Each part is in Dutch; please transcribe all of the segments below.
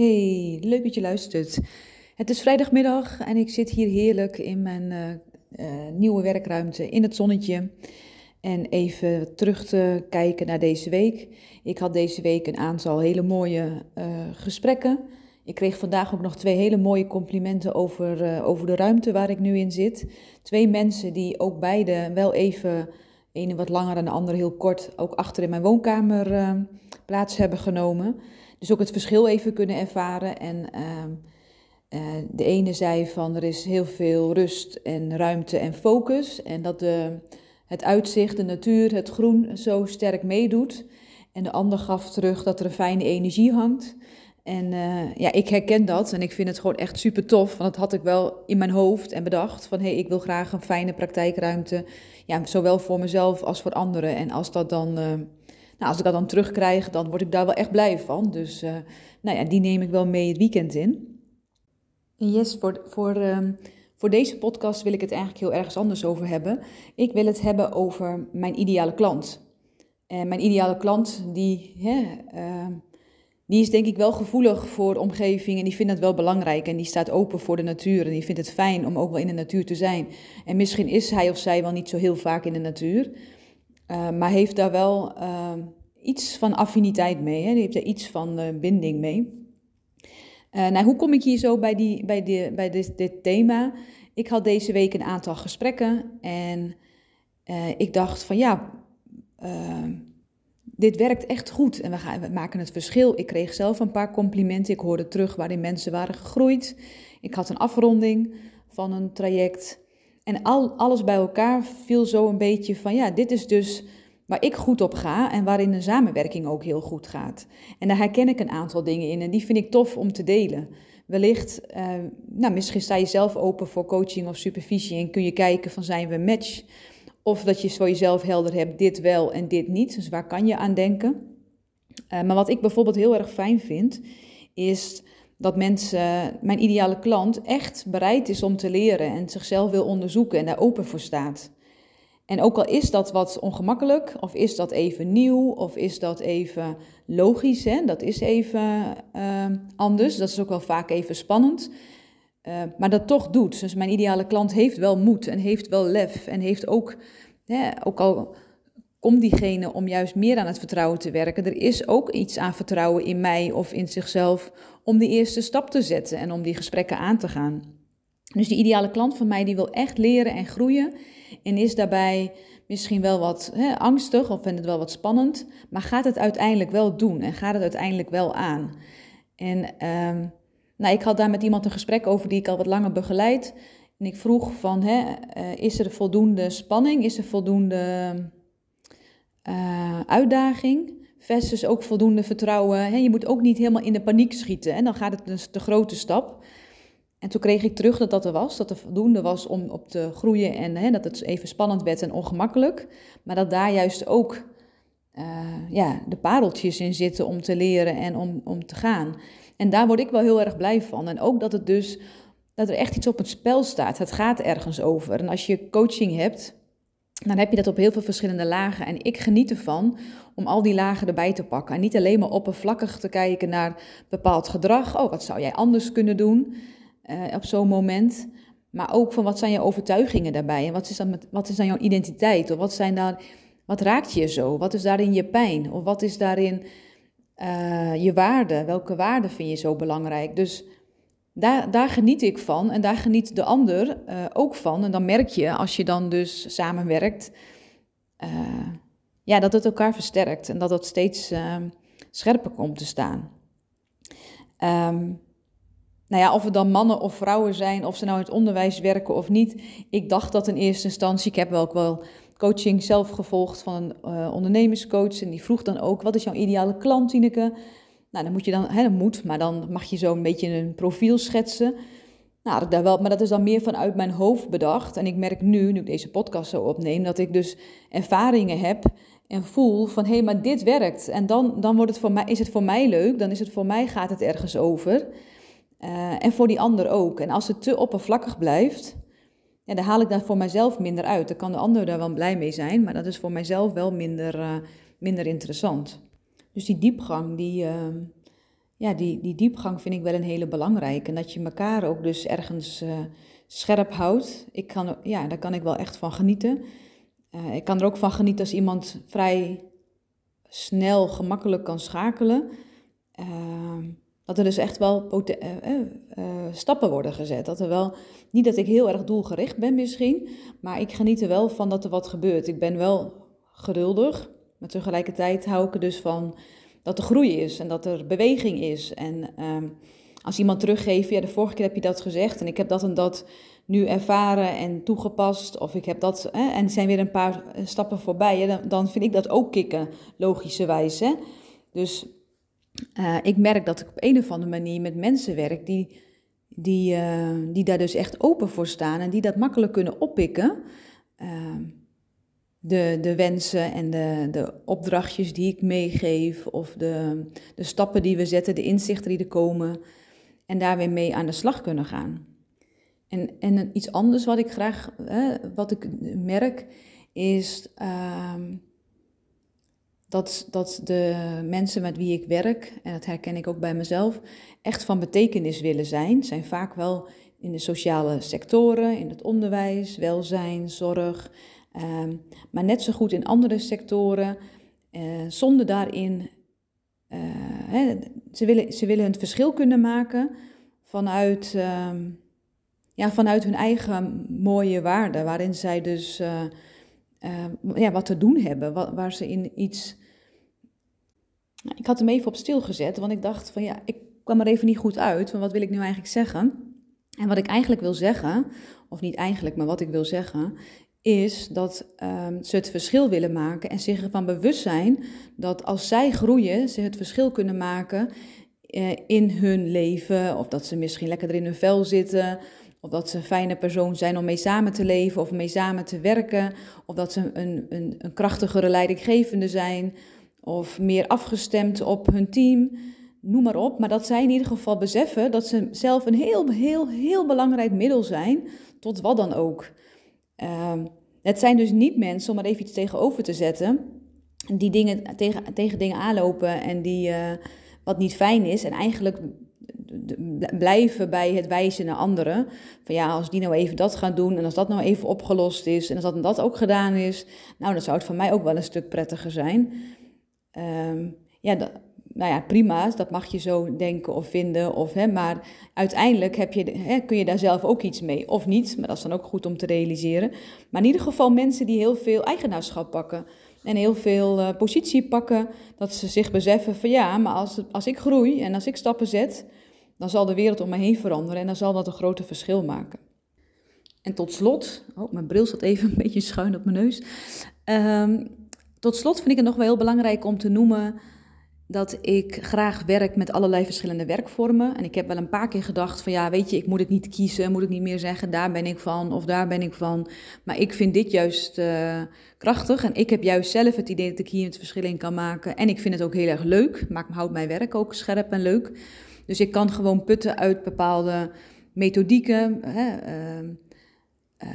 Hey, leuk dat je luistert. Het is vrijdagmiddag en ik zit hier heerlijk in mijn uh, uh, nieuwe werkruimte in het zonnetje. En even terug te kijken naar deze week. Ik had deze week een aantal hele mooie uh, gesprekken. Ik kreeg vandaag ook nog twee hele mooie complimenten over, over de ruimte waar ik nu in zit. Twee mensen die ook beide wel even, ene wat langer en de andere heel kort, ook achter in mijn woonkamer plaats hebben genomen. Dus ook het verschil even kunnen ervaren. En uh, uh, de ene zei van er is heel veel rust en ruimte en focus. En dat de, het uitzicht, de natuur, het groen zo sterk meedoet. En de ander gaf terug dat er een fijne energie hangt. En uh, ja, ik herken dat en ik vind het gewoon echt super tof. Want dat had ik wel in mijn hoofd en bedacht van hé, hey, ik wil graag een fijne praktijkruimte. Ja, zowel voor mezelf als voor anderen. En als dat dan uh, nou, als ik dat dan terugkrijg, dan word ik daar wel echt blij van. Dus uh, nou ja, die neem ik wel mee het weekend in. Yes, voor, voor, uh, voor deze podcast wil ik het eigenlijk heel ergens anders over hebben. Ik wil het hebben over mijn ideale klant. En mijn ideale klant, die, hè, uh, die is denk ik wel gevoelig voor de omgeving en die vindt het wel belangrijk. En die staat open voor de natuur en die vindt het fijn om ook wel in de natuur te zijn. En misschien is hij of zij wel niet zo heel vaak in de natuur. Uh, maar heeft daar wel uh, iets van affiniteit mee. Hè? Die heeft er iets van uh, binding mee. nou, hoe kom ik hier zo bij, die, bij, die, bij dit, dit, thema? Ik had deze week een aantal gesprekken en ik dacht van ja, dit werkt echt goed en we, gaan, we maken het verschil. Ik kreeg zelf een paar complimenten. Ik hoorde terug waarin mensen waren gegroeid. Ik had een afronding van een traject. En al, alles bij elkaar viel zo een beetje van, ja, dit is dus waar ik goed op ga en waarin de samenwerking ook heel goed gaat. En daar herken ik een aantal dingen in en die vind ik tof om te delen. Wellicht, uh, nou, misschien sta je zelf open voor coaching of supervisie en kun je kijken van zijn we match? Of dat je voor jezelf helder hebt, dit wel en dit niet. Dus waar kan je aan denken? Uh, maar wat ik bijvoorbeeld heel erg fijn vind, is dat mensen, mijn ideale klant, echt bereid is om te leren en zichzelf wil onderzoeken en daar open voor staat. En ook al is dat wat ongemakkelijk, of is dat even nieuw, of is dat even logisch, hè? dat is even uh, anders, dat is ook wel vaak even spannend, uh, maar dat toch doet. Dus mijn ideale klant heeft wel moed en heeft wel lef en heeft ook, hè, ook al komt diegene om juist meer aan het vertrouwen te werken. Er is ook iets aan vertrouwen in mij of in zichzelf om die eerste stap te zetten en om die gesprekken aan te gaan. Dus die ideale klant van mij die wil echt leren en groeien en is daarbij misschien wel wat hè, angstig of vindt het wel wat spannend, maar gaat het uiteindelijk wel doen en gaat het uiteindelijk wel aan. En um, nou, ik had daar met iemand een gesprek over die ik al wat langer begeleid. En ik vroeg van, hè, uh, is er voldoende spanning? Is er voldoende uh, uitdaging versus ook voldoende vertrouwen. je moet ook niet helemaal in de paniek schieten en dan gaat het dus de grote stap. En toen kreeg ik terug dat dat er was, dat er voldoende was om op te groeien en dat het even spannend werd en ongemakkelijk. Maar dat daar juist ook uh, ja, de pareltjes in zitten om te leren en om, om te gaan. En daar word ik wel heel erg blij van. En ook dat het dus, dat er echt iets op het spel staat. Het gaat ergens over. En als je coaching hebt, dan heb je dat op heel veel verschillende lagen. En ik geniet ervan om al die lagen erbij te pakken. En niet alleen maar oppervlakkig te kijken naar bepaald gedrag. Oh, wat zou jij anders kunnen doen uh, op zo'n moment? Maar ook van wat zijn je overtuigingen daarbij? En wat is dan, met, wat is dan jouw identiteit? Of wat, zijn daar, wat raakt je zo? Wat is daarin je pijn? Of wat is daarin uh, je waarde? Welke waarde vind je zo belangrijk? Dus daar, daar geniet ik van en daar geniet de ander uh, ook van. En dan merk je, als je dan dus samenwerkt, ja, dat het elkaar versterkt en dat het steeds scherper komt te staan. Um, nou ja, of het dan mannen of vrouwen zijn, of ze nou in het onderwijs werken of niet. Ik dacht dat in eerste instantie, ik heb wel ook wel coaching zelf gevolgd van een ondernemerscoach. En die vroeg dan ook, wat is jouw ideale klant, Tineke? Nou, dan moet je dan, hè, dat moet, maar dan mag je zo een beetje een profiel schetsen. Nou, dat wel, maar dat is dan meer vanuit mijn hoofd bedacht. En ik merk nu, nu ik deze podcast zo opneem, dat ik dus ervaringen heb en voel van hé, hey, maar dit werkt. En dan, dan wordt het voor mij, is het voor mij leuk, dan is het voor mij, gaat het ergens over. Uh, en voor die ander ook. En als het te oppervlakkig blijft, ja, dan haal ik daar voor mijzelf minder uit. Dan kan de ander daar wel blij mee zijn, maar dat is voor mijzelf wel minder, uh, minder interessant. Dus die diepgang, die, uh, ja, die, die diepgang vind ik wel een hele belangrijke. En dat je elkaar ook dus ergens uh, scherp houdt. Ik kan, ja, daar kan ik wel echt van genieten. Ik kan er ook van genieten als iemand vrij snel, gemakkelijk kan schakelen. Dat er dus echt wel stappen worden gezet. Dat er wel, niet dat ik heel erg doelgericht ben misschien, maar ik geniet er wel van dat er wat gebeurt. Ik ben wel geduldig, maar tegelijkertijd hou ik er dus van dat er groei is en dat er beweging is. En ehm, als iemand teruggeeft, ja, de vorige keer heb je dat gezegd en ik heb dat en dat nu ervaren en toegepast, of ik heb dat, hè, en zijn weer een paar stappen voorbij, dan, dan, vind ik dat ook kicken, logischerwijs. Hè? Dus uh, ik merk dat ik op een of andere manier met mensen werk die, die, uh, die daar dus echt open voor staan en die dat makkelijk kunnen oppikken. Uh, de, de wensen en de, de opdrachtjes die ik meegeef, of de, de stappen die we zetten, de inzichten die er komen, en daar weer mee aan de slag kunnen gaan. En, en iets anders wat ik graag, wat ik merk, is ehm, dat, dat de mensen met wie ik werk, en dat herken ik ook bij mezelf, echt van betekenis willen zijn. Zijn vaak wel in de sociale sectoren, in het onderwijs, welzijn, zorg, Ehm, maar net zo goed in andere sectoren, uh, zonder daarin. Hè, ze, willen, ze willen het verschil kunnen maken vanuit, ehm, ja, vanuit hun eigen mooie waarden, waarin zij dus uh, ja, wat te doen hebben, waar ze in iets. Nou, ik had hem even op stil gezet, want ik dacht van ja, ik kwam er even niet goed uit, van wat wil ik nu eigenlijk zeggen? En wat ik eigenlijk wil zeggen, of niet eigenlijk, maar wat ik wil zeggen, is dat um, ze het verschil willen maken en zich ervan bewust zijn dat als zij groeien, ze het verschil kunnen maken uh, in hun leven. Of dat ze misschien lekkerder in hun vel zitten. Of dat ze een fijne persoon zijn om mee samen te leven of mee samen te werken. Of dat ze een, een, een krachtigere leidinggevende zijn. Of meer afgestemd op hun team. Noem maar op. Maar dat zij in ieder geval beseffen dat ze zelf een heel, heel, heel belangrijk middel zijn. Tot wat dan ook. Uh, het zijn dus niet mensen, om er even iets tegenover te zetten, die dingen, tegen, tegen dingen aanlopen en die uh, wat niet fijn is. En eigenlijk blijven bij het wijzen naar anderen. Van ja, als die nou even dat gaan doen en als dat nou even opgelost is en als dat en dat ook gedaan is, nou dan zou het voor mij ook wel een stuk prettiger zijn. Um, ja, nou ja, prima, dat mag je zo denken of vinden. Of, hè, maar uiteindelijk heb je, hè, kun je daar zelf ook iets mee. Of niet, maar dat is dan ook goed om te realiseren. Maar in ieder geval mensen die heel veel eigenaarschap pakken. En heel veel uh, positie pakken. Dat ze zich beseffen van ja, maar als, als ik groei en als ik stappen zet... dan zal de wereld om me heen veranderen en dan zal dat een grote verschil maken. En tot slot, oh, mijn bril zat even een beetje schuin op mijn neus. Um, tot slot vind ik het nog wel heel belangrijk om te noemen dat ik graag werk met allerlei verschillende werkvormen. En ik heb wel een paar keer gedacht van ja, weet je, ik moet het niet kiezen, moet ik niet meer zeggen, daar ben ik van of daar ben ik van. Maar ik vind dit juist uh, krachtig en ik heb juist zelf het idee dat ik hier het verschil in kan maken. En ik vind het ook heel erg leuk, maakt, houdt mijn werk ook scherp en leuk. Dus ik kan gewoon putten uit bepaalde methodieken. Hè, uh, uh,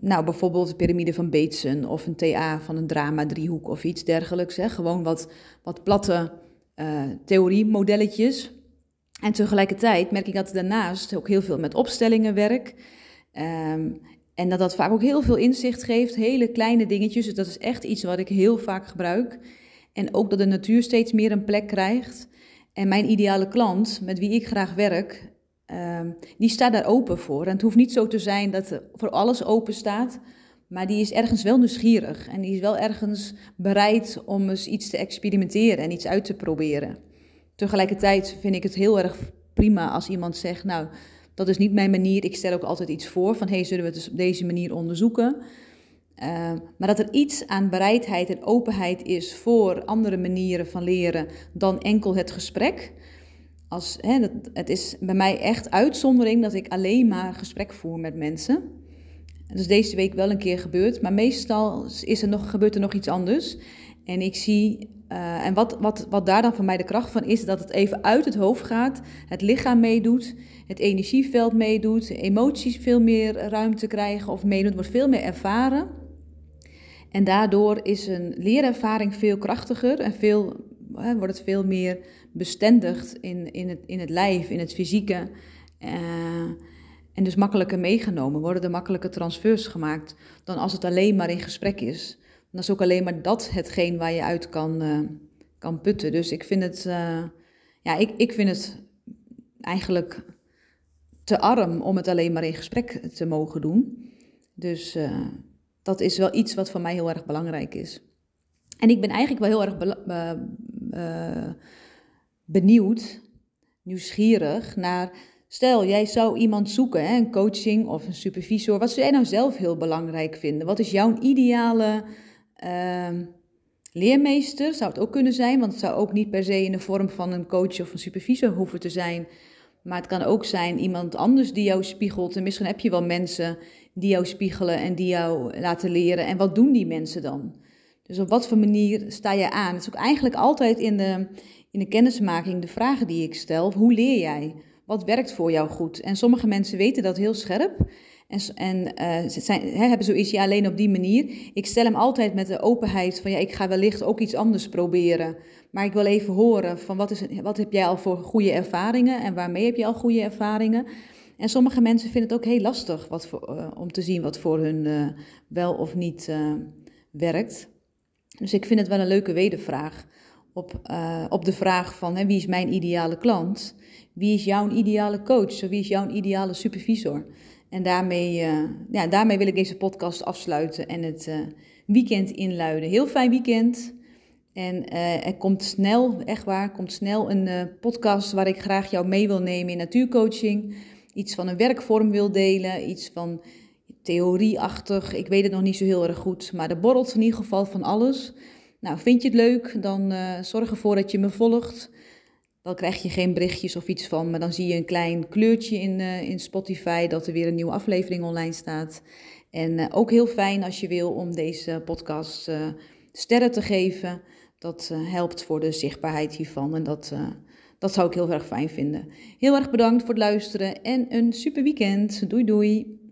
nou, bijvoorbeeld de piramide van Bateson of een TA van een drama-driehoek of iets dergelijks. Hè. Gewoon wat, wat platte uh, theoriemodelletjes. En tegelijkertijd merk ik dat daarnaast ook heel veel met opstellingen werk. Um, en dat dat vaak ook heel veel inzicht geeft, hele kleine dingetjes. Dus dat is echt iets wat ik heel vaak gebruik. En ook dat de natuur steeds meer een plek krijgt. En mijn ideale klant, met wie ik graag werk, Um, die staat daar open voor. En het hoeft niet zo te zijn dat voor alles open staat, maar die is ergens wel nieuwsgierig en die is wel ergens bereid om eens iets te experimenteren en iets uit te proberen. Tegelijkertijd vind ik het heel erg prima als iemand zegt, nou, dat is niet mijn manier. Ik stel ook altijd iets voor van, hey, zullen we het dus op deze manier onderzoeken? Uh, maar dat er iets aan bereidheid en openheid is voor andere manieren van leren dan enkel het gesprek. Als, hè, het is bij mij echt uitzondering dat ik alleen maar gesprek voer met mensen. Dat is deze week wel een keer gebeurd, maar meestal is er nog, gebeurt er nog iets anders. En ik zie, uh, en wat, wat, wat daar dan voor mij de kracht van is, dat het even uit het hoofd gaat, het lichaam meedoet, het energieveld meedoet, emoties veel meer ruimte krijgen of meedoet, wordt veel meer ervaren. En daardoor is een leerervaring veel krachtiger en veel wordt het veel meer bestendigd in, in, het, in het lijf, in het fysieke. en dus makkelijker meegenomen, worden er makkelijker transfers gemaakt dan als het alleen maar in gesprek is. Dan is ook alleen maar dat hetgeen waar je uit kan, kan putten. Dus ik vind het, ja, ik, ik vind het eigenlijk te arm om het alleen maar in gesprek te mogen doen. Dus dat is wel iets wat voor mij heel erg belangrijk is. En ik ben eigenlijk wel heel erg uh, uh, benieuwd, nieuwsgierig naar. Stel, jij zou iemand zoeken, hè, een coaching of een supervisor. Wat zou jij nou zelf heel belangrijk vinden? Wat is jouw ideale ehm, leermeester? Zou het ook kunnen zijn, want het zou ook niet per se in de vorm van een coach of een supervisor hoeven te zijn. Maar het kan ook zijn iemand anders die jou spiegelt. En misschien heb je wel mensen die jou spiegelen en die jou laten leren. En wat doen die mensen dan? Dus op wat voor manier sta je aan? Het is ook eigenlijk altijd in de, in de kennismaking de vragen die ik stel. Hoe leer jij? Wat werkt voor jou goed? En sommige mensen weten dat heel scherp. En, en uh, zijn, he, hebben zoiets, ja, alleen op die manier. Ik stel hem altijd met de openheid van, ja, ik ga wellicht ook iets anders proberen. Maar ik wil even horen van, wat, is, wat heb jij al voor goede ervaringen en waarmee heb je al goede ervaringen? En sommige mensen vinden het ook heel lastig wat voor, uh, om te zien wat voor hun uh, wel of niet werkt. Dus ik vind het wel een leuke wedervraag op, op de vraag van, hè, wie is mijn ideale klant? Wie is jouw ideale coach? Wie is jouw ideale supervisor? En daarmee, uh, ja, daarmee wil ik deze podcast afsluiten en het uh, weekend inluiden. Heel fijn weekend. En uh, er komt snel, echt waar, komt snel een podcast waar ik graag jou mee wil nemen in natuurcoaching. Iets van een werkvorm wil delen, iets van theorieachtig. Ik weet het nog niet zo heel erg goed, maar er borrelt in ieder geval van alles. Nou, vind je het leuk, dan zorg ervoor dat je me volgt. Dan krijg je geen berichtjes of iets van, maar dan zie je een klein kleurtje in, uh, in Spotify dat er weer een nieuwe aflevering online staat. En uh, ook heel fijn als je wil om deze podcast sterren te geven. Dat helpt voor de zichtbaarheid hiervan en dat, dat zou ik heel erg fijn vinden. Heel erg bedankt voor het luisteren en een super weekend. Doei doei.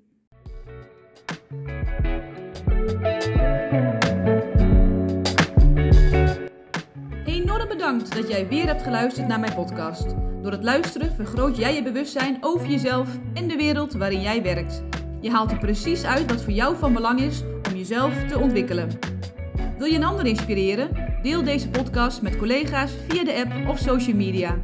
Bedankt dat jij weer hebt geluisterd naar mijn podcast. Door het luisteren vergroot jij je bewustzijn over jezelf en de wereld waarin jij werkt. Je haalt er precies uit wat voor jou van belang is om jezelf te ontwikkelen. Wil je een ander inspireren? Deel deze podcast met collega's via de app of social media.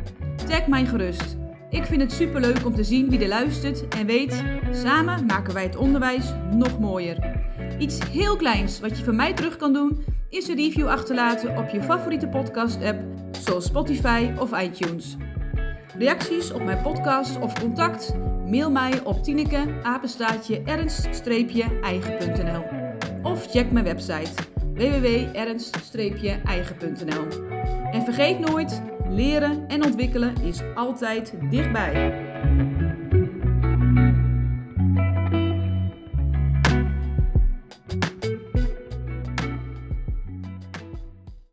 Tag mij gerust. Ik vind het superleuk om te zien wie er luistert en weet, samen maken wij het onderwijs nog mooier. Iets heel kleins wat je van mij terug kan doen is een review achterlaten op je favoriete podcast-app, zoals Spotify of iTunes. Reacties op mijn podcast of contact? Mail mij op tineke ernst-eigen.nl of check mijn website www.ernst-eigen.nl. En vergeet nooit, leren en ontwikkelen is altijd dichtbij.